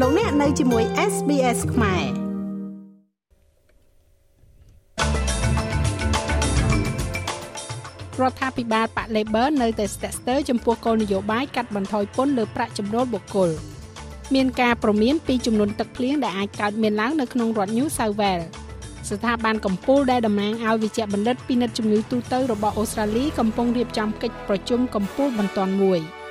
លោកអ្នកនៅជាមួយ SBS ខ្មែររដ្ឋាភិបាលប៉ា Labor នៅតែស្ទាក់ស្ទើរចំពោះគោលនយោបាយកាត់បន្ថយពន្ធលើប្រាក់ចំណូលបុគ្គលមានការប្រមានពីចំនួនទឹកភ្លៀងដែលអាចកើតមានឡើងនៅក្នុងរដ្ឋ New South Wales ស្ថាប័នកម្ពុជាដែលតំណាងឲ្យវិជ្ជបណ្ឌិតពិនិត្យជំងឺទូទៅរបស់អូស្ត្រាលីកំពុងរៀបចំកិច្ចប្រជុំកម្ពុជាបន្ទាន់មួយ។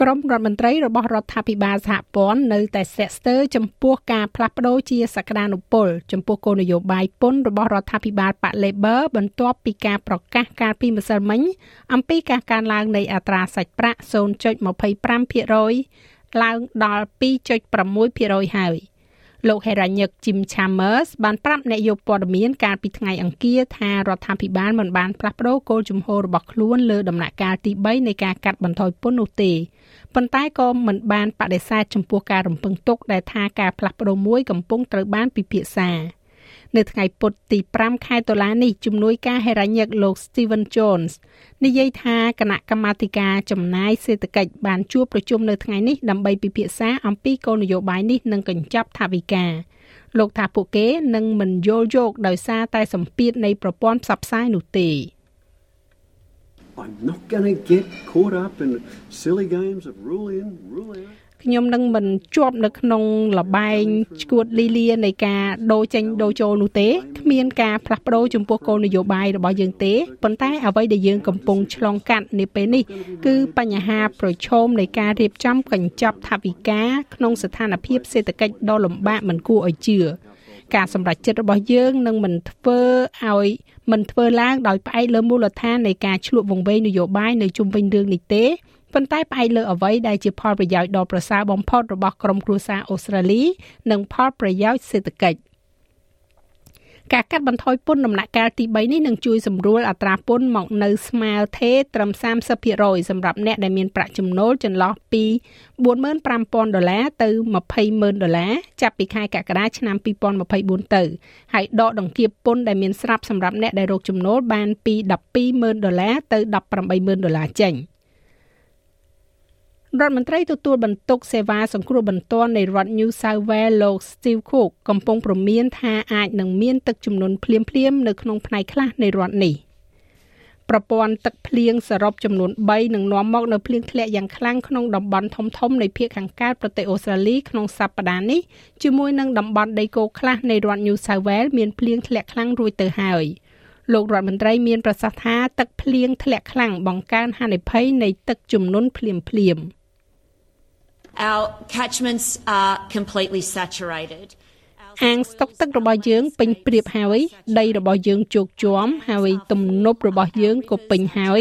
ក្រុមរដ្ឋមន្ត្រីរបស់រដ្ឋាភិបាលសហព័ន្ធនៅតែស្ទាក់ស្ទើរចំពោះការផ្លាស់ប្តូរជាសក្តានុពលចំពោះគោលនយោបាយពន្ធរបស់រដ្ឋាភិបាលប៉ា Labor បន្ទាប់ពីការប្រកាសកាលពីម្សិលមិញអំពីការកើនឡើងនៃអត្រាសាច់ប្រាក់0.25%ឡើងដល់2.6%ហើយ លោកហេរ៉ាញឹក Jim Chambers បានប្រាប់អ្នកយកព័ត៌មានកាលពីថ្ងៃអង្គារថារដ្ឋាភិបាលមិនបានផ្លាស់ប្តូរគោលជំហររបស់ខ្លួនលើដំណាក់កាលទី3នៃការកាត់បន្ថយពន្ធនោះទេប៉ុន្តែក៏មិនបានបដិសេធចំពោះការរំពឹងទុកដែលថាការផ្លាស់ប្តូរមួយកំពុងត្រូវបានពិភាក្សា នៅថ្ងៃពុធទី5ខែតុលានេះជំនួយការហេរ៉ាញឹកលោក Steven Jones និយាយថាគណៈកម្មាធិការចំណាយសេដ្ឋកិច្ចបានជួបប្រជុំនៅថ្ងៃនេះដើម្បីពិភាក្សាអំពីគោលនយោបាយនេះនិងកញ្ចប់ថវិកាលោកថាពួកគេនឹងមិនយល់យោគដោយសារតែសម្ពាធនៃប្រព័ន្ធផ្សព្វផ្សាយនោះទេ។ I'm not going to get caught up in silly games of rule in rule out ខ្ញុំនឹងមិនជាប់នៅក្នុងលបែងឈួតលីលានៃការដូរចេញដូរចូលនោះទេគ្មានការផ្លាស់ប្ដូរចំពោះគោលនយោបាយរបស់យើងទេប៉ុន្តែអ្វីដែលយើងកំពុងឆ្លងកាត់នាពេលនេះគឺបញ្ហាប្រឈមនៃការរៀបចំកញ្ចប់ថវិកាក្នុងស្ថានភាពសេដ្ឋកិច្ចដ៏លំបាកមិនគួរឲ្យជឿការសម្រេចចិត្តរបស់យើងនឹងមិនធ្វើឲ្យមិនធ្វើឡើងដោយផ្អែកលើមូលដ្ឋាននៃការឆ្លក់វង្វេងនយោបាយនៅជុំវិញរឿងនេះទេ ប៉ុន្តែផ្អែកលើអ្វីដែលជាផលប្រយោជន៍ដ៏ប្រសើរបំផុតរបស់ក្រុមគ្រួសារអូស្ត្រាលី និងផលប្រយោជន៍សេដ្ឋកិច្ចការកាត់បន្ថយពន្ធដំណាក់កាលទី3នេះនឹងជួយសម្រួលអត្រាពន្ធមកនៅស្មើថេត្រឹម30%សម្រាប់អ្នកដែលមានប្រាក់ចំណូលចន្លោះពី45,000ដុល្លារទៅ20,000ដុល្លារចាប់ពីខែកក្កដាឆ្នាំ2024ទៅហើយដកដង្កៀបពន្ធដែលមានស្រាប់សម្រាប់អ្នកដែលរកចំណូលបានពី12,000ដុល្លារទៅ18,000ដុល្លារចេញ។ រដ្ឋមន្ត្រីទទួលបន្ទុកសេវាសង្គ្រោះបន្ទាន់នៃរដ្ឋ New South Wales លោក Steve Cook កំពុងព្រមានថាអាចនឹងមានទឹកជំនន់ភ្លាមៗនៅក្នុងផ្នែកខ្លះនៃរដ្ឋនេះប្រព័ន្ធទឹកភ្លៀងសរុបចំនួន3នឹងនាំមកនៅភ្លៀងធ្លាក់យ៉ាងខ្លាំងក្នុងតំបន់ធំៗនៃភាគខាងកើតប្រទេសអូស្ត្រាលីក្នុងសប្តាហ៍នេះជាមួយនឹងតំបន់ដីគោកខ្លះនៃរដ្ឋ New South Wales មានភ្លៀងធ្លាក់ខ្លាំងរួចទៅហើយលោករដ្ឋមន្ត្រីមានប្រសាសន៍ថាទឹកភ្លៀងធ្លាក់ខ្លាំងបង្កើនហានិភ័យនៃទឹកជំនន់ភ្លាមៗ Our catchments are completely saturated. អាងស្តុកទឹករបស់យើងពេញព្រៀបហើយ ដីរបស់យើងជោគជាំហើយទំនប់របស់យើងក៏ពេញហើយ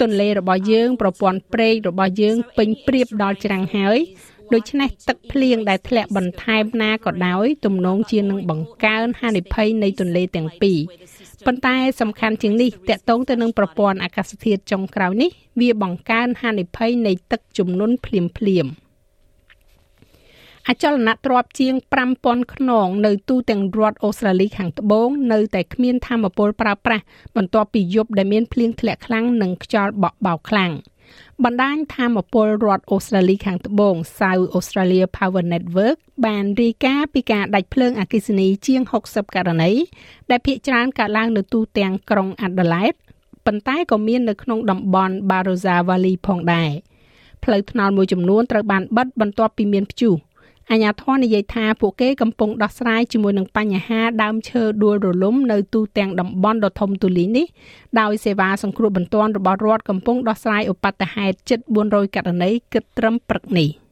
ទន្លេរបស់យើងប្រព័ន្ធព្រែករបស់យើងពេញព្រៀបដល់ច្រាំងហើយដូច្នេះទឹកភ្លៀងដែលធ្លាក់បន្ថែមណាក៏ដោយទំនងជានឹងបង្កើនហានិភ័យនៃទន្លេទាំងពីរប៉ុន្តែសំខាន់ជាងនេះតកតងទៅនឹងប្រព័ន្ធអាកាសធាតុចុងក្រោយនេះវាបង្កើនហានិភ័យនៃទឹកជំនន់ភ្លាមភ្លាម។ អចលនទ្រព្យជាង5000ខ្នងនៅទូទាំងរដ្ឋអូស្ត្រាលីខាងត្បូងនៅតែគ្មានធម្មពលប្រើប្រាស់បន្ទាប់ពីយប់ដែលមានភ្លៀងធ្លាក់ខ្លាំងនិងខ្យល់បក់បោកខ្លាំងបណ្ដាញធម្មពលរដ្ឋអូស្ត្រាលីខាងត្បូង South Australia Power Network បានរាយការណ៍ពីការដាច់ភ្លើងអគ្គិសនីជាង60ករណីដែលភាគច្រើនកើតឡើងនៅទូទាំងក្រុង Adelaide ប៉ុន្តែក៏មាននៅក្នុងតំបន់ Barossa Valley ផងដែរផ្លូវថ្នល់មួយចំនួនត្រូវបានបិទបន្ទាប់ពីមានព្យុះ អាជ្ញាធរនិយាយថាពួកគេកំពុងដោះស្រាយជាមួយនឹងបញ្ហាដើមឈើដួលរលំនៅទូទាំងតំបន់ដ៏ធំទូលាយនេះដោយសេវាសង្គ្រោះបន្ទាន់របស់រដ្ឋកំពុងដោះស្រាយឧបទ្ទហេតុជិត400ករណីគិតត្រឹមព្រឹកនេះ។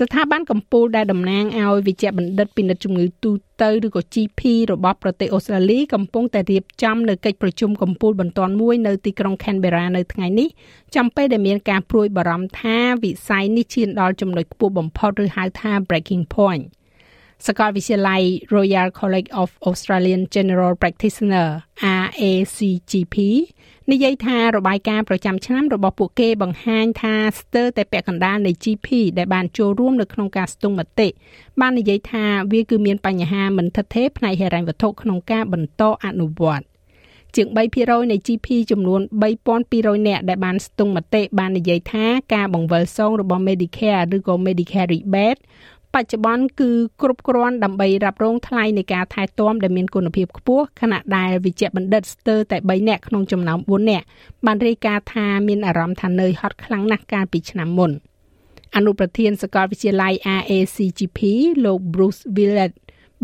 ស្ថាប័នកម្ពុជាដែលតំណាងឲ្យវិជ្ជបណ្ឌិតពិនិត្យជំងឺទូទៅឬក៏ GP របស់ប្រទេសអូស្ត្រាលីកំពុងតែរៀបចំនៅកិច្ចប្រជុំកម្ពុជាបន្ទាន់មួយនៅទីក្រុង Canberra នៅថ្ងៃនេះចំពេលដែលមានការព្រួយបារម្ភថាវិស័យនេះឈានដល់ចំណុចខ្ពស់បំផុតឬហៅថា breaking point សាកលវិទ្យាល័យ Royal College of Australian General Practitioner RACGP និយាយថារបាយការណ៍ប្រចាំឆ្នាំរបស់ពួកគេបង្ហាញថាស្ទើរតែពាក់កណ្ដាលនៃ GP ដែលបានចូលរួមនៅក្នុងការស្ទង់មតិបាននិយាយថាវាគឺមានបញ្ហាមិនថិតថេរផ្នែកហិរញ្ញវត្ថុក្នុងការបន្តអនុវត្តជាង3%នៃ GP ចំនួន3200នាក់ដែលបានស្ទង់មតិបាននិយាយថាការបង្វិលសងរបស់ Medicare ឬក៏ Medicare rebate បច្ចុប្បន្នគឺគ្រប់គ្រាន់ដើម្បីរ៉ាប់រងថ្លៃនៃការថែទាំដែលមានគុណភាពខ្ពស់ខណៈដែលវិជ្ជបណ្ឌិតស្ទើរតែ3នាក់ក្នុងចំណោម4នាក់បានរាយការណ៍ថាមានអារម្មណ៍ថានឿយហត់ខ្លាំងណាស់កាលពីឆ្នាំមុនអនុប្រធានសាកលវិទ្យាល័យ RACGP លោក Bruce Willett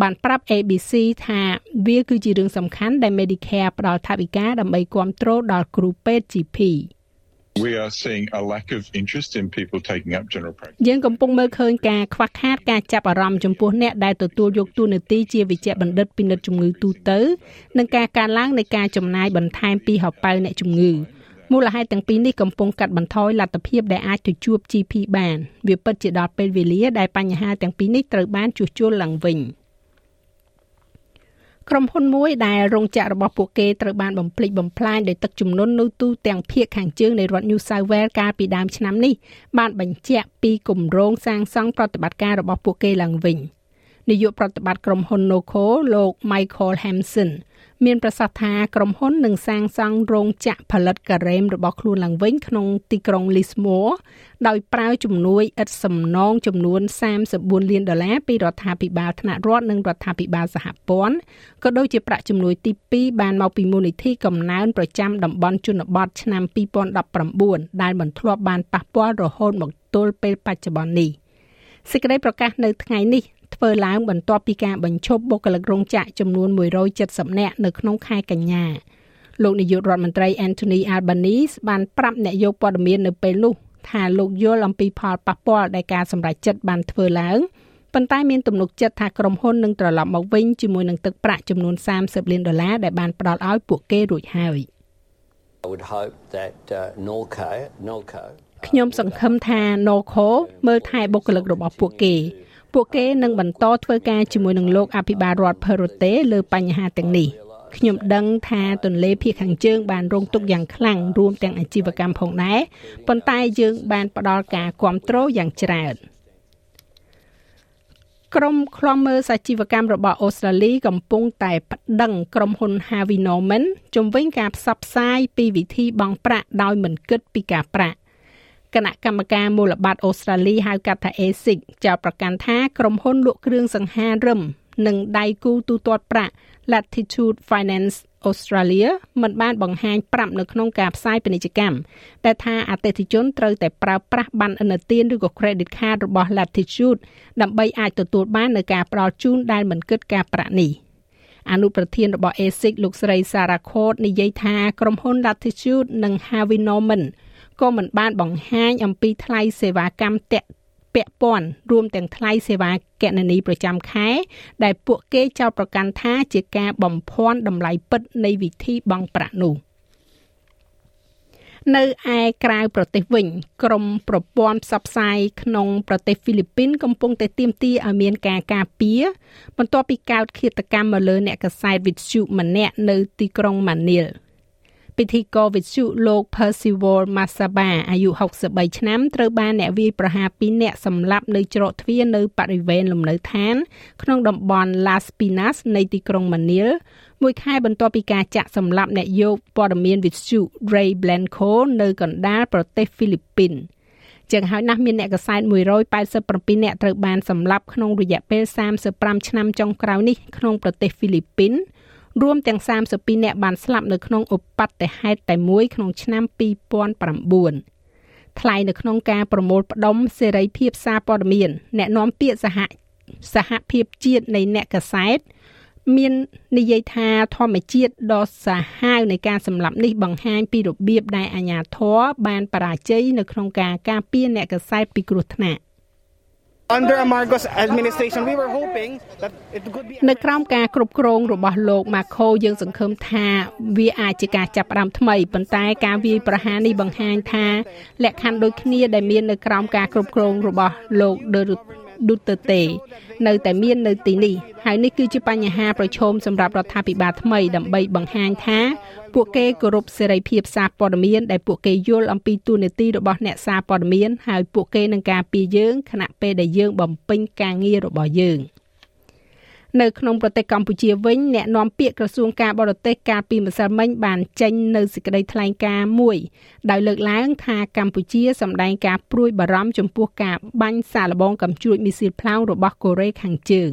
បានប្រាប់ ABC ថាវាគឺជារឿងសំខាន់ដែល Medicare ផ្ដល់ថវិកាដើម្បីគ្រប់គ្រងដល់គ្រូពេទ្យ GP We are seeing a lack of interest in people taking up general practice. យើងកំពុងមើលឃើញការខ្វះខាតការចាប់អារម្មណ៍ចំពោះអ្នកដែលទទួលយកតួនាទីជាវិជ្ជបណ្ឌិតពិនិត្យជំងឺទូទៅនិងការកើនឡើងនៃការចំណាយបន្ថែមពីហោប៉ៅអ្នកជំងឺមូលហេតុទាំងពីរនេះកំពុងកាត់បន្ថយលទ្ធភាពដែលអាចទៅជួប GP បានវាពិតជាដល់ពេលវេលាដែលបញ្ហាទាំងពីរនេះត្រូវបានជួសជុលឡើងវិញ។ ក្រុមហ៊ុនមួយដែលរោងចក្ររបស់ពួកគេត្រូវបានបំផ្លិចបំផ្លាញដោយទឹកជំនន់នៅទូទាំងភូមិខាងជើងនៃរដ្ឋ New South Wales កាលពីដើមឆ្នាំនេះបានបញ្ជាក់ពីគម្រោងសាងសង់ប្រតិបត្តិការរបស់ពួកគេឡើងវិញនាយកប្រតិបត្តិក្រុមហ៊ុន Noco លោក Michael Hampson មានប្រសាសន៍ថាក្រុមហ៊ុននឹងសាងសង់រោងចក្រផលិតការ៉េមរបស់ខ្លួនឡើងវិញក្នុងទីក្រុង Lismore ដោយប្រើជំនួយឥតសំណងចំនួន34លានដុល្លារពីរដ្ឋាភិបាលថ្នាក់រដ្ឋនិងរដ្ឋាភិបាលសហព័ន្ធក៏ដូចជាប្រាក់ជំនួយទី2បានមកពីមូលនិធិកំណើនប្រចាំតំបន់ជនបទឆ្នាំ2019ដែលមិនធ្លាប់បានប៉ះពាល់រហូតមកទល់ពេលបច្ចុប្បន្ននេះសេចក្តីប្រកាសនៅថ្ងៃនេះ ធ្វើឡើងបន្ទាប់ពីការបញ្ឈប់បុគ្គលិករោងចក្រចំនួន170នាក់នៅក្នុងខែកញ្ញាលោកនាយករដ្ឋមន្ត្រី Anthony Albanese បានប្រាប់អ្នកយកព័ត៌មាននៅពេលនោះថាលោកយល់អំពីផលប៉ះពាល់ដែលការសម្រេចចិត្តបានធ្វើឡើងប៉ុន្តែមានទំនុកចិត្តថាក្រុមហ៊ុននឹងត្រឡប់មកវិញជាមួយនឹងទឹកប្រាក់ចំនួន30លានដុល្លារដែលបានផ្ដល់ឲ្យពួកគេរួចហើយ I would hope that uh, Norco Norco ខ្ញុំសង្ឃឹមថា Norco មើលថែបុគ្គលិករបស់ពួកគេ ពួកគេនឹងបន្តធ្វើការជាមួយនឹងលោកអភិបាលរដ្ឋ Perrote លើបញ្ហាទាំងនេះខ្ញុំដឹងថាទន្លេភាគខាងជើងបានរងទុក្ខយ៉ាងខ្លាំងរួមទាំងអាជីវកម្មផងដែរប៉ុន្តែយើងបានផ្ដល់ការគ្រប់គ្រងយ៉ាងច្រើនក្រុមឃ្លាំមើលសាជីវកម្មរបស់អូស្ត្រាលីកំពុងតែប្តឹងក្រុមហ៊ុន Harvey Norman ជំវិញការផ្សព្វផ្សាយពីវិធីបង់ប្រាក់ដោយមិនគិតពីការប្រាក់ គណៈកម្មការមូលបត្រអូស្ត្រាលីហៅកាត់ថា ASIC ចោទប្រកាន់ថាក្រុមហ៊ុនលក់គ្រឿងសង្ហារឹមនិងដៃគូទូទាត់ប្រាក់ Latitude Finance Australia មិនបានបង្ហាញប្រាប់នៅក្នុងការផ្សាយពាណិជ្ជកម្មតែថាអតិថិជនត្រូវតែប្រើប្រាស់ប័ណ្ណឥណទានឬក៏ credit card របស់ Latitude ដើម្បីអាចទទួលបាននូវការផ្ដល់ជូនដែលមិនគិតការប្រាក់នេះអនុប្រធានរបស់ ASIC លោកស្រី Sarah Court និយាយថាក្រុមហ៊ុន Latitude និង Harvey Norman ក៏មិនបានបង្ហាញអំពីថ្លៃសេវាកម្មតាក់ពាក់ព័ន្ធរួមទាំងថ្លៃសេវាគណនីប្រចាំខែ ដែលពួកគេចោទប្រកាន់ថាជាការបំភាន់តម្លៃពិតនៃវិធីបង់ប្រាក់នោះនៅឯក្រៅប្រទេសវិញក្រមប្រព័ន្ធផ្សព្វផ្សាយក្នុងប្រទេសហ្វីលីពីនកំពុងតែទាមទារឲ្យមានការការពារបន្ទាប់ពីកើតឃាតកម្មមកលើអ្នកកសែតវិទ្យុម្នាក់នៅទីក្រុងម៉ានីល ពិធីករវិទ្យុលោក Percival Masaba អាយុ63ឆ្នាំត្រូវបានអ្នកវាយប្រហារ2នាក់សម្លាប់នៅច្រកទ្វារនៅបរិវេណលំនៅឋាន ក្នុងតំបន់ Las Pinas នៃទីក្រុង Manil មួយខែបន្ទាប់ពីការចាក់សម្លាប់អ្នកយកព័ត៌មានវិទ្យុ Ray Blanco នៅកណ្ដាលប្រទេសហ្វីលីពីនជាងហើយណាស់មានអ្នកកសែត187នាក់ត្រូវបានសម្លាប់ក្នុងរយៈពេល35ឆ្នាំចុងក្រោយនេះក្នុងប្រទេសហ្វីលីពីន រួមទាំង32នាក់បានស្លាប់នៅក្នុងឧបទ្ទហេតុតែមួយក្នុងឆ្នាំ2009ថ្លែងនៅក្នុងការប្រមូលផ្ដុំសេរីភាពសារព័ត៌មានអ្នកនាំពាក្យសហសហភាពជាតិនៃអ្នកកសែតមាននិយាយថាធម្មជាតិដ៏សាហាវនៃការសម្លាប់នេះបង្ហាញពីរបៀបដែលអាញាធរបានបរាជ័យនៅក្នុងការការពារអ្នកកសែតពីគ្រោះថ្នាក់ Under Amargo's administration we were hoping that it could be នៅក្រោមការគ្រប់គ្រងរបស់លោក Marco យើងសង្ឃឹមថាវាអាចជាការចាប់ផ្ដើមថ្មីប៉ុន្តែការវាយប្រហារនេះបង្ហាញថាលក្ខខណ្ឌដូចគ្នាដែលមាននៅក្រោមការគ្រប់គ្រងរបស់លោក Duterte នៅតែមាននៅទីនេះហើយនេះគឺជាបញ្ហាប្រឈមសម្រាប់រដ្ឋាភិបាលថ្មីដើម្បីបង្ហាញថាពួកគេគោរពសេរីភាពសារព័ត៌មានដែលពួកគេយល់អំពីទូនាទីរបស់អ្នកសារព័ត៌មានហើយពួកគេនឹងការពារយើងខណៈពេលដែលយើងបំពេញការងាររបស់យើង នៅក្នុងប្រទេសកម្ពុជាវិញអ្នកនាំពាក្យក្រសួងការបរទេសកាលពីម្សិលមិញបានចេញនៅសេចក្តីថ្លែងការណ៍មួយដោយលើកឡើងថាកម្ពុជាសម្ដែងការព្រួយបារម្ភចំពោះការបាញ់សាកល្បងកំជ្រួចមីស៊ីលផ្លោងរបស់កូរ៉េខាងជើង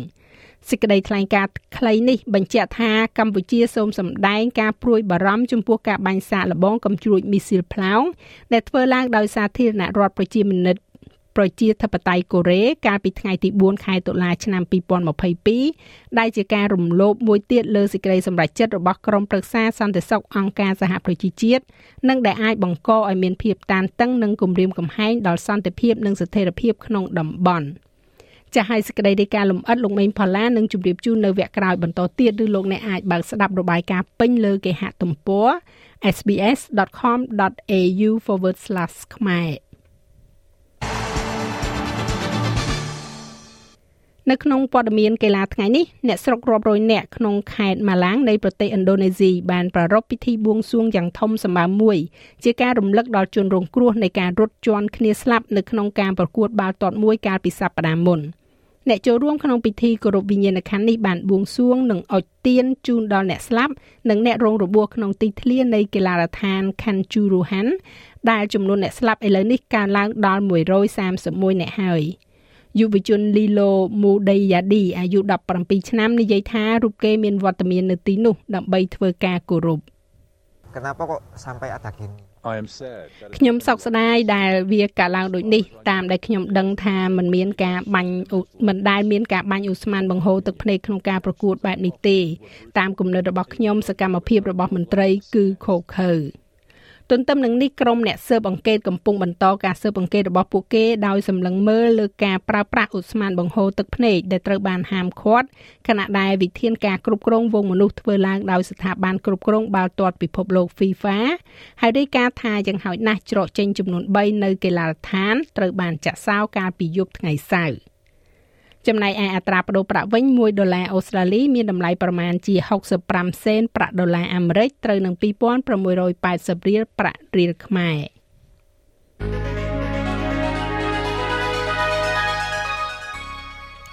សេចក្តីថ្លែងការណ៍ខ្លីនេះបញ្ជាក់ថាកម្ពុជាសូមសម្ដែងការព្រួយបារម្ភចំពោះការបាញ់សាកល្បងកំជ្រួចមីស៊ីលផ្លោងដែលធ្វើឡើងដោយសាធារណរដ្ឋប្រជាមានិត ប្រជាធិបតេយ្យកូរ៉េកាលពីថ្ងៃទី4ខែតុលាឆ្នាំ2022ដែលជាការរំលោភមួយទៀតលើសេចក្តីសម្រេចចិត្តរបស់ក្រុមប្រឹក្សាសន្តិសុខអង្គការសហប្រជាជាតិនិងដែលអាចបង្កឲ្យមានភាពតានតឹងនិងគំរាមកំហែងដល់សន្តិភាពនិងស្ថិរភាពក្នុងតំបន់ចាស់ឲ្យសេចក្តីរាយការណ៍លម្អិតលោកមេងផល្លានឹងជម្រាបជូននៅវគ្គក្រោយបន្តទៀតឬលោកអ្នកអាចបើកស្ដាប់របាយការណ៍ពេញលើគេហទំព័រ sbs.com.au/ ខ្មែរ នៅក្នុងព័ត៌មានកីឡាថ្ងៃនេះអ្នកស្រុករាប់រយនាក់ក្នុងខេត្តម៉ាឡាងនៃប្រទេសឥណ្ឌូនេស៊ីបានប្រារព្ធពិធីបួងសួងយ៉ាងធំសម្បើមមួយជាការរំលឹកដល់ជនរងគ្រោះនៃការរត់ជន់គ្នាស្លាប់នៅក្នុងការប្រកួតបាល់ទាត់មួយកាលពីសប្តាហ៍មុនអ្នកចូលរួមក្នុងពិធីគោរពវិញ្ញាណក្ខន្ធនេះបានបួងសួងនិងអុជទៀនជូនដល់អ្នកស្លាប់និងអ្នករងរបួសក្នុងទីធ្លានៃកីឡាដ្ឋាន Kanjuruhan ដែលចំនួនអ្នកស្លាប់ឥឡូវនេះកើនឡើងដល់131អ្នកហើយ។ យុវជនលីឡូមូដេយ៉ាឌីអាយុ17ឆ្នាំនិយាយថារូបគេមានវត្តមាននៅទីនោះដើម្បីធ្វើការគោរព Kenapa kok sampai ada gini? ខ្ញុំសោកស្ដាយដែលវាកើតឡើងដូចនេះតាមដែលខ្ញុំដឹងថាมันមានការបាញ់មិនដែលមានការបាញ់ឧស្ម័នបង្ហូរទឹកភ្នែកក្នុងការប្រកួតបែបនេះទេតាមគំនិតរបស់ខ្ញុំសកម្មភាពរបស់មន្ត្រីគឺខុសខើ ទន្ទឹមនឹងនេះក្រុមអ្នកស៊ើបអង្កេតកំពុងបន្តការស៊ើបអង្កេតរបស់ពួកគេដោយសម្លឹងមើលលើការប្រើប្រាស់ឧស្ម័នបង្ហូរទឹកភ្នែកដែលត្រូវបានហាមឃាត់ខណៈដែលវិធានការគ្រប់គ្រងវងមនុស្សធ្វើឡើងដោយស្ថាប័នគ្រប់គ្រងបាល់ទាត់ពិភពលោក FIFA ហើយរាយការណ៍ថាយ៉ាងហោចណាស់ច្រកចេញចំនួន3នៅកីឡាដ្ឋានត្រូវបានចាក់សោកាលពីយប់ថ្ងៃសៅរ៍ ចំណែកឯអត្រាប្តូរប្រាក់វិញ1ដុល្លារអូស្ត្រាលីមានតម្លៃប្រមាណជា65សេនប្រាក់ដុល្លារអាមេរិកត្រូវនឹង2680រៀលប្រាក់រៀលខ្មែរ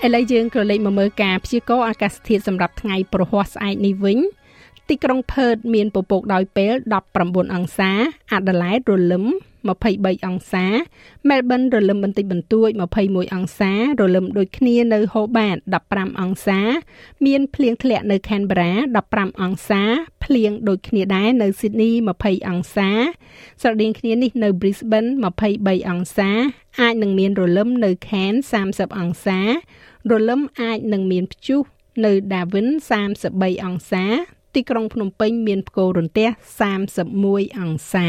ឥឡូវយើងក៏លេខមកមើលការព្យាករណ៍អាកាសធាតុសម្រាប់ថ្ងៃប្រហ័សស្អែកនេះវិញទីក្រុងផឺតមានពពកដោយពេល19អង្សាអាដាលេដរលឹម 23អង្សា មែលប៊នរលឹមបន្តិចបន្តួច21អង្សារលឹមដូចគ្នានៅហូបាត15អង្សា មានភ្លៀងធ្លាក់នៅខេនប៊េរ៉ា15អង្សាភ្លៀងដូចគ្នាដែរនៅស៊ីដនី20អង្សា ស្រដៀងគ្នានេះនៅ Brisbane 23អង្សា អាចនឹងមានរលឹមនៅ Cairns 30អង្សារលឹមអាចនឹងមានព្យុះនៅ Darwin 33អង្សា ទីក្រុងភ្នំពេញមានផ្គររន្ទះ31អង្សា